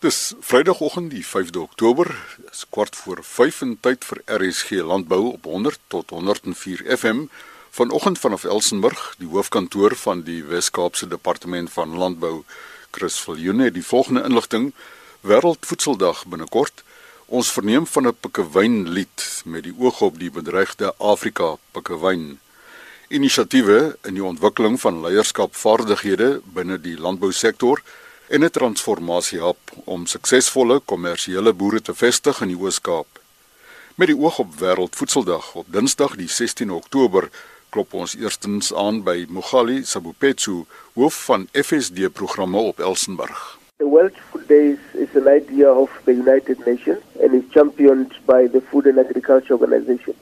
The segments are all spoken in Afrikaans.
Dis Vrydagoggend die 5de Oktober, dis kwart voor 5 en tyd vir RSG Landbou op 100 tot 104 FM vanoggend vanaf Elsenburg, die hoofkantoor van die Wes-Kaapse Departement van Landbou. Chris Viljoen het die volgende inligting: Wêreldvoedseldag binnekort. Ons verneem van 'n pikkewynlied met die oog op die bedreigde Afrika pikkewyn. Inisiatiewe in die ontwikkeling van leierskapvaardighede binne die landbousektor en 'n transformasie-hub om suksesvolle kommersiële boere te vestig in die Oos-Kaap. Met die oog op Wêreldvoedseldag op Dinsdag die 16 Oktober klop ons eerstens aan by Mogali Sabupetsu, hoof van FSD programme op Elsenburg. The World Food Day is an idea of the United Nations and is championed by the Food and Agriculture Organization.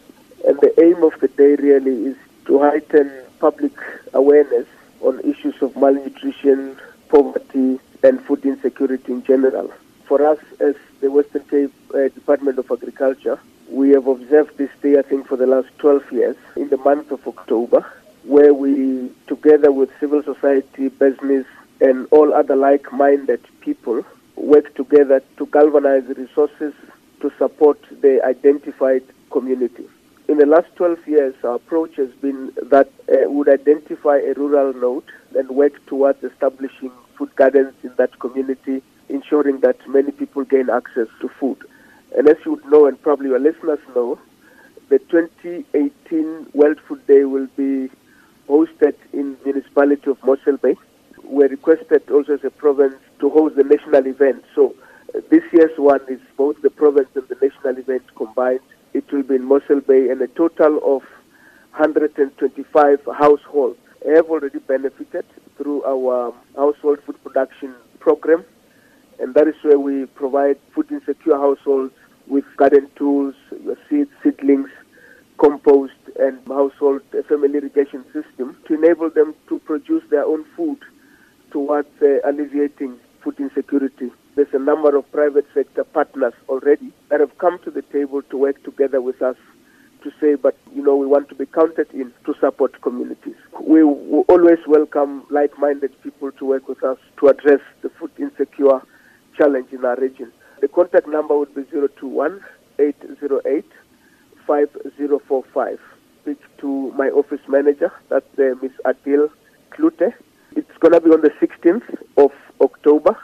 And the aim of the day really is to heighten public awareness on issues of malnutrition, poverty, and food insecurity in general. For us, as the Western Cape uh, Department of Agriculture, we have observed this day, I think, for the last 12 years in the month of October, where we, together with civil society, business, and all other like minded people, work together to galvanize resources to support the identified community. In the last 12 years, our approach has been that uh, would identify a rural node and work towards establishing food gardens in that community, ensuring that many people gain access to food. And as you would know, and probably your listeners know, the 2018 World Food Day will be hosted in the municipality of Mossel Bay. We're requested also as a province to host the national event. So uh, this year's one is both the province and the national event combined. It will be in Mossel Bay, and a total of 125 households have already benefited through our household food production program. And that is where we provide food insecure households with garden tools, seeds, seedlings, compost, and household family irrigation system to enable them to produce their own food towards uh, alleviating food insecurity. There's a number of private sector partners already that have come to the table to work together with us to say, but you know, we want to be counted in to support communities. We always welcome like-minded people to work with us to address the food insecure challenge in our region. The contact number would be 021 808 5045. Speak to my office manager, that's uh, Miss Adil Klute. It's going to be on the 16th of October.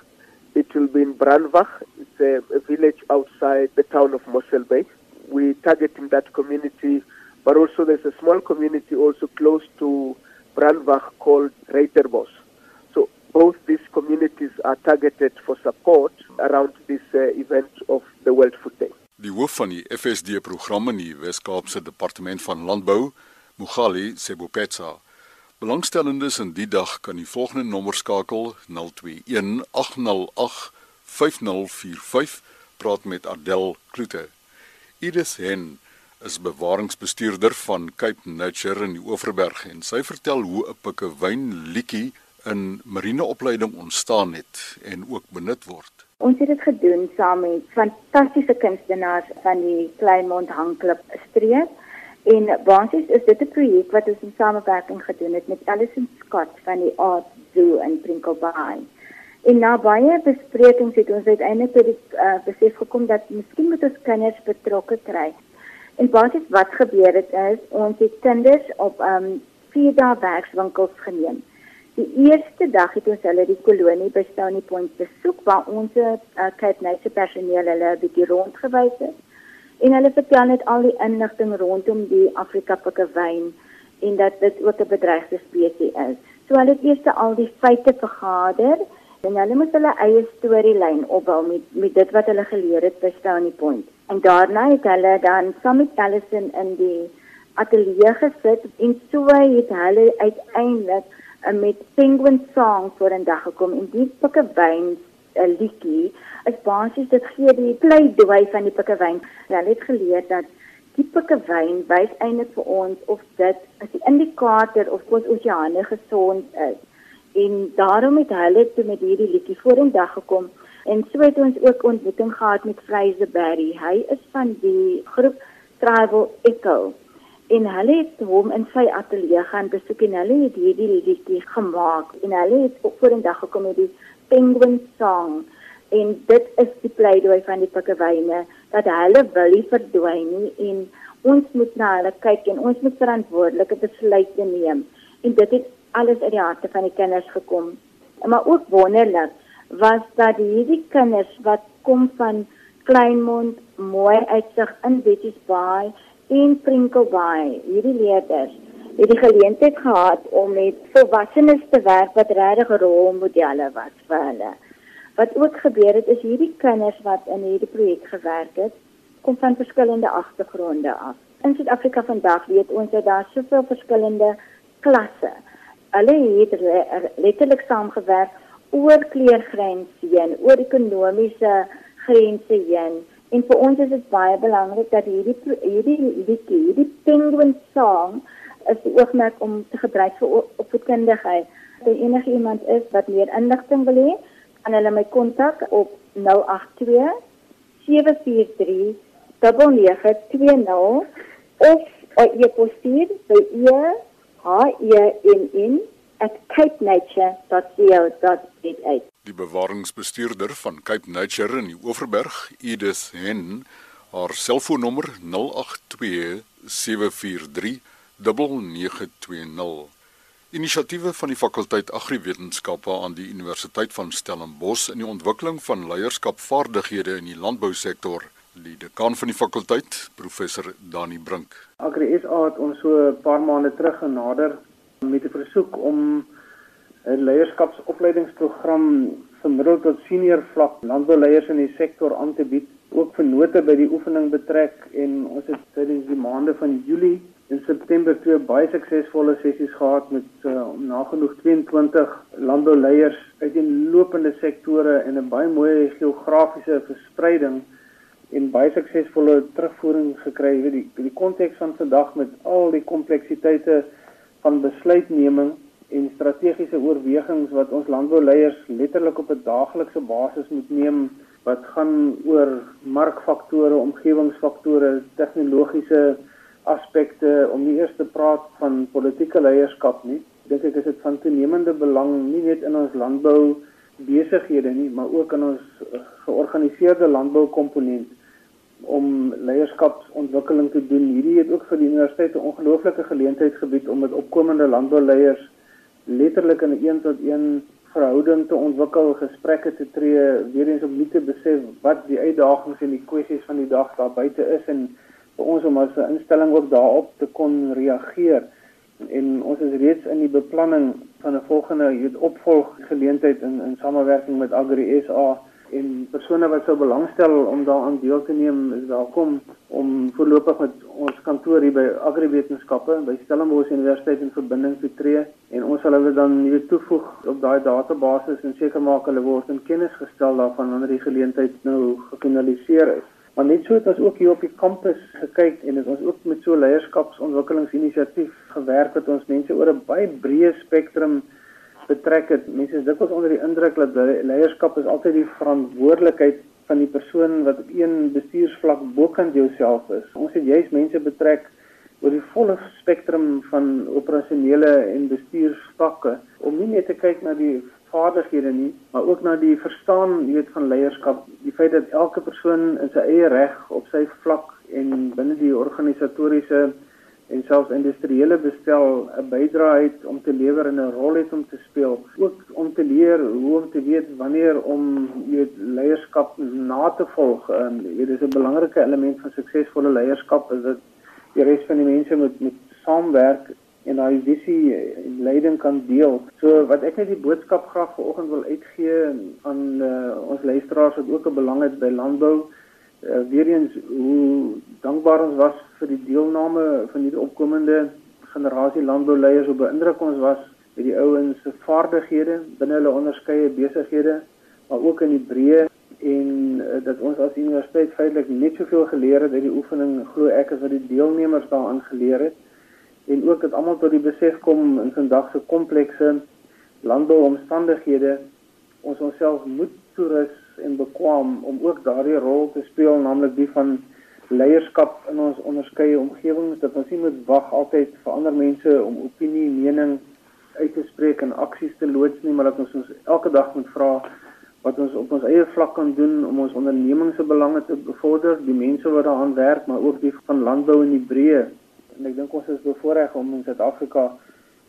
It will be in Branvach. It's a, a village outside the town of Mossel Bay we're targeting that community, but also there's a small community also close to Brandbach called Reiterbos. So both these communities are targeted for support around this uh, event of the World Food Day. Die hoof van die FSD program in die Wes-Kaapse Departement van Landbou, Mugali Sebopetsa, belangstellendes in die dag kan die volgende nommer skakel 021 808 5045 praat met Adel Kloete. Idris Hen is bewaringsbestuurder van Cape Nature in die Oeverberg en sy vertel hoe 'n pikkewyn liedjie in marineopleiding ontstaan het en ook benut word. Ons het dit gedoen saam met fantastiese kunstenaars van die Kleinmond Hangklub streek en basies is dit 'n projek wat ons in samewerking gedoen het met Alison Scott van die Art Zoo in Pringle Bay. En na baie besprekings het ons uiteindelik tot die uh, besef gekom dat miskien moet ons kinders betrokke kry. En basies wat gebeur het is ons het kinders op um vier dae werkswinkels geneem. Die eerste dag het ons hulle die kolonie by Stony Point besoek waar ons uh, Cape Nature personeel hulle 'n bietjie rondgewys het. En hulle vertel net al die inligting rondom die Afrika pikkewyn en dat dit ook 'n bedreigde spesies is. So hulle het eers al die feite vergader en hulle moet hulle eie storielyn opbou met met dit wat hulle geleer het by Stony Point. En daarna het hulle dan saam met Allison in die ateljee gesit en so het hulle uiteindelik uh, met Penguin Song voor 'n dag gekom en die pikkewyn 'n uh, liedjie is basies dit gee die pleidooi van die pikkewyn. Hulle het geleer dat die pikkewyn wys eintlik vir ons of dit as die indikator of ons oseane gesond is en daarom het hulle toe met hierdie liedjie vorendag gekom en so het ons ook ontmoeting gehad met Fraser Berry. Hy is van die groep Travel Echo en hulle het hom in sy ateljee gaan besoek en hulle het hierdie liedjie gemaak en hulle het op vorendag gekom met die Penguin Song. En dit is die pleidooi van die pikkewyne dat hulle wil nie verdwyn nie en ons moet na hulle kyk en ons moet verantwoordelike besluite neem. En dit het alles uit die harte van die kinders gekom. Maar ook wonderlik was dat hierdie kinders wat kom van Kleinmond mooi uitsig in Betty's Bay en Prinkel Bay hierdie leerders het die geleentheid gehad om met volwassenes te werk wat regtig rolmodelle was vir hulle. Wat ook gebeur het is hierdie kinders wat in hierdie projek gewerk het, kom van verskillende agtergronde af. In Suid-Afrika vandag weet ons dat daar soveel verskillende klasse. Hulle het letterlik saamgewerk oor kleurgrense heen, oor ekonomiese grense heen. En vir ons is dit baie belangrik dat hierdie hierdie hierdie hierdie penguin song is die oogmerk om te gebruik vir opvoedkundigheid. As er enige iemand is wat meer inligting wil hê, kan hulle my kontak op 082 743 9920 of e-pos stuur by e h e n n @capenature.co.za. Die bewaringsbestuurder van Cape Nature in die Oeverberg, Edith Hen, haar selfoonnommer 082 743 0920. Inisiatiewe van die fakulteit Agriwetenskappe aan die Universiteit van Stellenbosch in die ontwikkeling van leierskapvaardighede in die landbousektor. Die dekaan van die fakulteit, professor Dani Brink. Agri SA het ons so 'n paar maande terug genader met 'n versoek om 'n leierskapsopleidingsprogram vir middel tot senior vlak landbouleiers in die sektor aan te bied, ook vir note by die oefening betrek en ons het tydens die maande van Julie in September twee baie suksesvolle sessies gehad met uh, nagenoeg 22 landbouleiers uit die lopende sektore en 'n baie mooi geografiese verspreiding en baie suksesvolle terugvoering gekry. Weet die die konteks van vandag met al die kompleksiteite van besluitneming en strategiese oorwegings wat ons landbouleiers letterlik op 'n daaglikse basis moet neem wat gaan oor markfaktore, omgewingsfaktore, tegnologiese aspekte om nie eers te praat van politieke leierskap nie. Dink ek is dit van toenemende belang nie net in ons landbou besighede nie, maar ook in ons eh, georganiseerde landboukomponent om leierskapsontwikkeling te doen. Hierdie het ook vir die universiteit 'n ongelooflike geleentheid gebied om met opkomende landbouleiers letterlik in 'n een tot een verhouding te ontwikkel, gesprekke te tree, weer eens om nie te besef wat die uitdagings en die kwessies van die dag daar buite is en vir ons om as 'n instelling ook daarop te kon reageer. En ons is reeds in die beplanning van 'n volgende opvolggeleentheid in in samewerking met Agri SA en persone wat sou belangstel om daaraan deel te neem is welkom om voorlopig met ons kantoor hier by Agriwetenskappe by Stellenbosch Universiteit in verbinding te tree en ons sal hulle dan weer toevoeg op daai database en seker maak hulle word in kennis gestel daarvan wanneer die geleentheid nou gefinaliseer is. Maar net so het ons ook hier op die kampus gekyk en het ons ook met so leierskapsontwikkelingsinisiatief gewerk wat ons mense oor 'n baie breë spektrum betrek het. Mense is dikwels onder die indruk dat leierskap is altyd die verantwoordelikheid van die persoon wat op een bestuursvlak bokant jouself is. Ons het juist mense betrek oor die volle spektrum van operasionele en bestuursvakke om nie net te kyk na die vaardighede nie, maar ook na die verstaan, jy weet, van leierskap, die feit dat elke persoon in sy eie reg op sy vlak en binne die organisatoriese en selfs industriële bestel 'n bydrae het om te lewer en 'n rol het om te speel, ook om te leer hoe om te weet wanneer om jy weet leierskap na te volg. En jy weet dis 'n belangrike element van suksesvolle leierskap is dat die res van die mense moet met saamwerk en daai visie en leiding kan deel. So wat ek net die boodskap graag vanoggend wil uitgee aan uh, ons luisteraars wat ook 'n belang het by landbou, uh, weer eens hoe dankbaar ons was vir die deelname van hierdie opkomende generasie landbouleiers op beïndruk ons was met die ouens se vaardighede binne hulle onderskeie besighede, maar ook in die breë en uh, dat ons as universiteit feitelik net soveel geleer het uit die oefening glo ek as wat die deelnemers daaraan geleer het en ook dat almal tot die besef kom in vandag se komplekse landbouomstandighede ons onsself moet toerus en bekwam om ook daardie rol te speel naamlik die van leierskap in ons onderskeie omgewings dat ons nie moet wag altyd vir ander mense om opinie, mening uit te spreek en aksies te loods nie maar dat ons ons elke dag moet vra wat ons op ons eie vlak kan doen om ons ondernemings se belange te bevorder, die mense wat daaraan werk, maar ook die van landbou in die breë. En ek dink ons is bevoorreg om in Suid-Afrika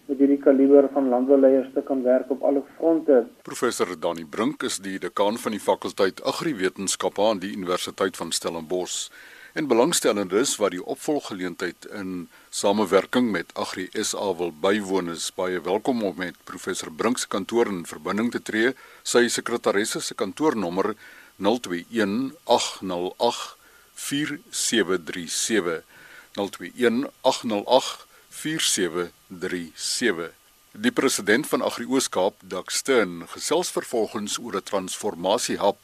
met hierdie kaliber van landbouleiers te kan werk op alle fronte. Professor Dani Brink is die dekaan van die fakulteit Agriwetenskappe aan die Universiteit van Stellenbosch en belangstellendes wat die opvolggeleentheid in samewerking met Agri SA wil bywoon is baie welkom om met professor Brink se kantoor in verbinding te tree. Sy sekretaresse se kantoornommer 021 808 4737 021 808 4737 Die president van Agri Ooskaap, Dak Stern, gesels vervolgens oor 'n transformasiehub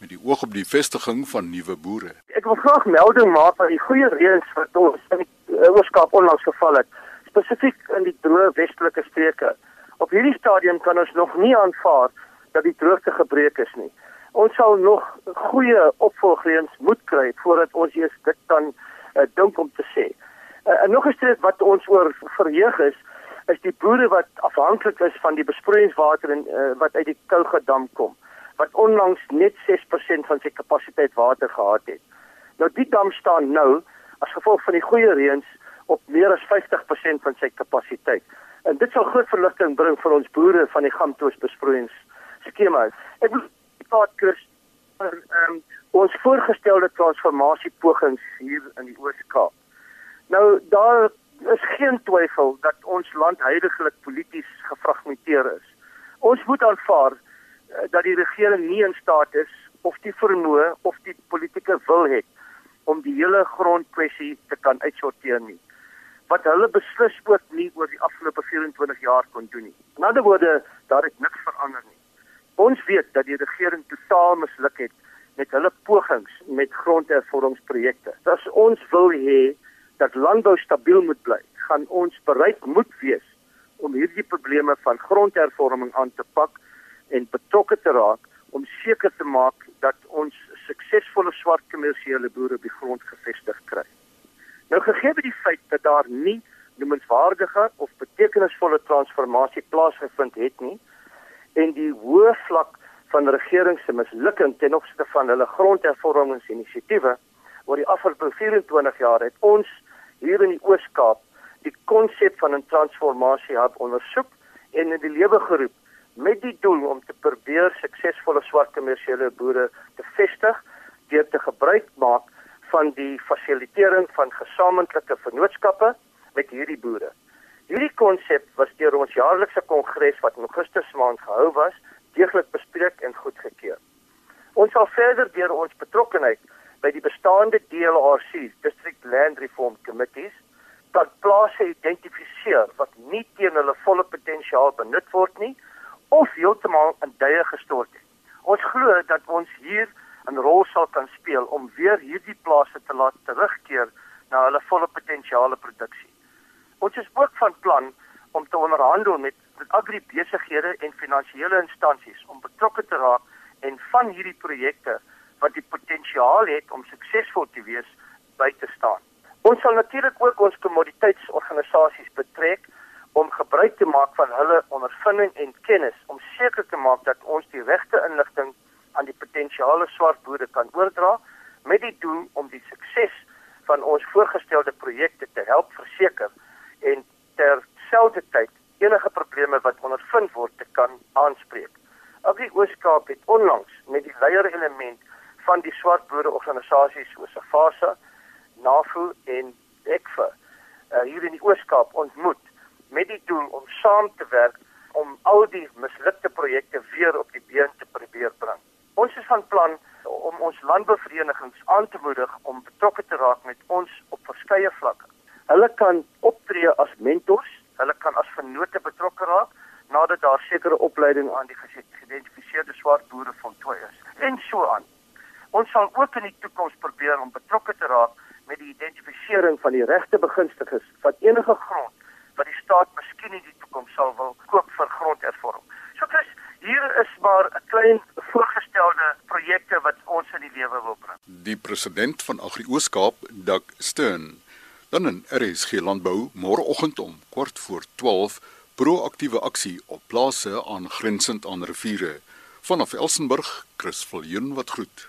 met die oog op die vestiging van nuwe boere. Ek wil graag melding maak van die goeie reëns wat ons in die Ooskaap onlangs geval het, spesifiek in die droë westelike streke. Op hierdie stadium kan ons nog nie aanvaar dat die droogte gebreek is nie. Ons sal nog goeie opvolgreëns moet kry voordat ons eers dit kan uh, dink om te sê. Uh, en nog 'n streek wat ons oor verheug is, is die boere wat afhanklik is van die besproeiingswater en uh, wat uit die Kouga dam kom wat onlangs net 6% van sy kapasiteit water gehad het. Nou die dam staan nou as gevolg van die goeie reëns op meer as 50% van sy kapasiteit. En dit sal groot verligting bring vir ons boere van die Gamtoos besproeiings skema. Ek wil praat Chris oor um, ons voorgestelde transformasiepogings hier in die Oos-Kaap. Nou daar is geen twyfel dat ons land heidaglik polities gefragmenteer is. Ons moet aanvaar Eh, dat die regering nie in staat is of die vermoë of die politieke wil het om die hele grondkwessie te kan uitsorteer nie. Wat hulle beslis ook nie oor die afgelope 24 jaar kon doen nie. In ander woorde, daar het niks verander nie. Ons weet dat die regering totaal misluk het met hulle pogings met grondhervormingsprojekte. As ons wil hê dat landbou stabiel moet bly, gaan ons bereid moet wees om hierdie probleme van grondhervorming aan te pak en betrokke te raak om seker te maak dat ons suksesvolle swart kommersiële boere op die grond gevestig kry. Nou gegee die feit dat daar nie noemenswaardige of betekenisvolle transformasie plaasgevind het nie en die hoë vlak van regering se mislukking ten opsigte van hulle grondhervormingsinisiatiewe oor die afgelope 24 jaar het ons hier in die Oos-Kaap die konsep van 'n transformasie hub ondersoek en in die lewe geroep met die doel om te probeer suksesvolle swart kommersiële boere te vestig deur te gebruik maak van die fasilitering van gesamentlike vennootskappe met hierdie boere. Hierdie konsep was deur ons jaarlikse kongres wat in Augustus maand gehou was, deeglik bespreek en goedgekeur. Ons sal verder deur ons betrokkeheid by die bestaande DLRC, District Land Reform Committees, dat plase identifiseer wat nie teen hulle volle potensiaal benut word nie of heeltemal in duie gestort het. Ons glo dat ons hier 'n rol sal kan speel om weer hierdie plase te laat terugkeer na hulle volle potensiale produksie. Ons is ook van plan om te onderhandel met agribesighede en finansiële instansies om betrokke te raak en van hierdie projekte wat die potensiaal het om suksesvol te wees by te staan. Ons sal natuurlik ook ons kommoditeitsorganisasies betrek om gebruik te maak van hulle ondervinding en kennis om seker te maak dat ons die regte inligting aan die potensiale swart boere kan oordra met die doel om die sukses van ons voorgestelde projekte te help verseker en terselfdertyd probleme wat ondervind word te kan aanspreek. Agri Ooskaap het onlangs met die leier element van die swart boere organisasies soos Afasa, NAFU en EKFA uh, hier in die Ooskaap ontmoet met die doel om saam te werk om al die mislukte projekte weer op die been te probeer bring. Ons is van plan om ons landbouverenigings aan te moedig om betrokke te raak met ons op verskeie vlakke. Hulle kan optree as mentors, hulle kan as vennote betrokke raak nadat daar sekere opleiding aan die geïdentifiseerde swart boere voltooi is en so aan. Ons sal ook in die toekoms probeer om betrokke te raak met die identifisering van die regte begunstigdes van enige grond wat die staat miskien in die toekoms sal wil koop vir grondhervorming. So dis hier is maar 'n klein voorgestelde projekte wat ons in die lewe wil bring. Die president van Agri Ooskaap, Dak Stern, dan in RSG Landbou môreoggend om kwart voor 12 proaktiewe aksie op plase aangrensend aan riviere. Vanaf Elsenburg, Chris Viljoen wat groet.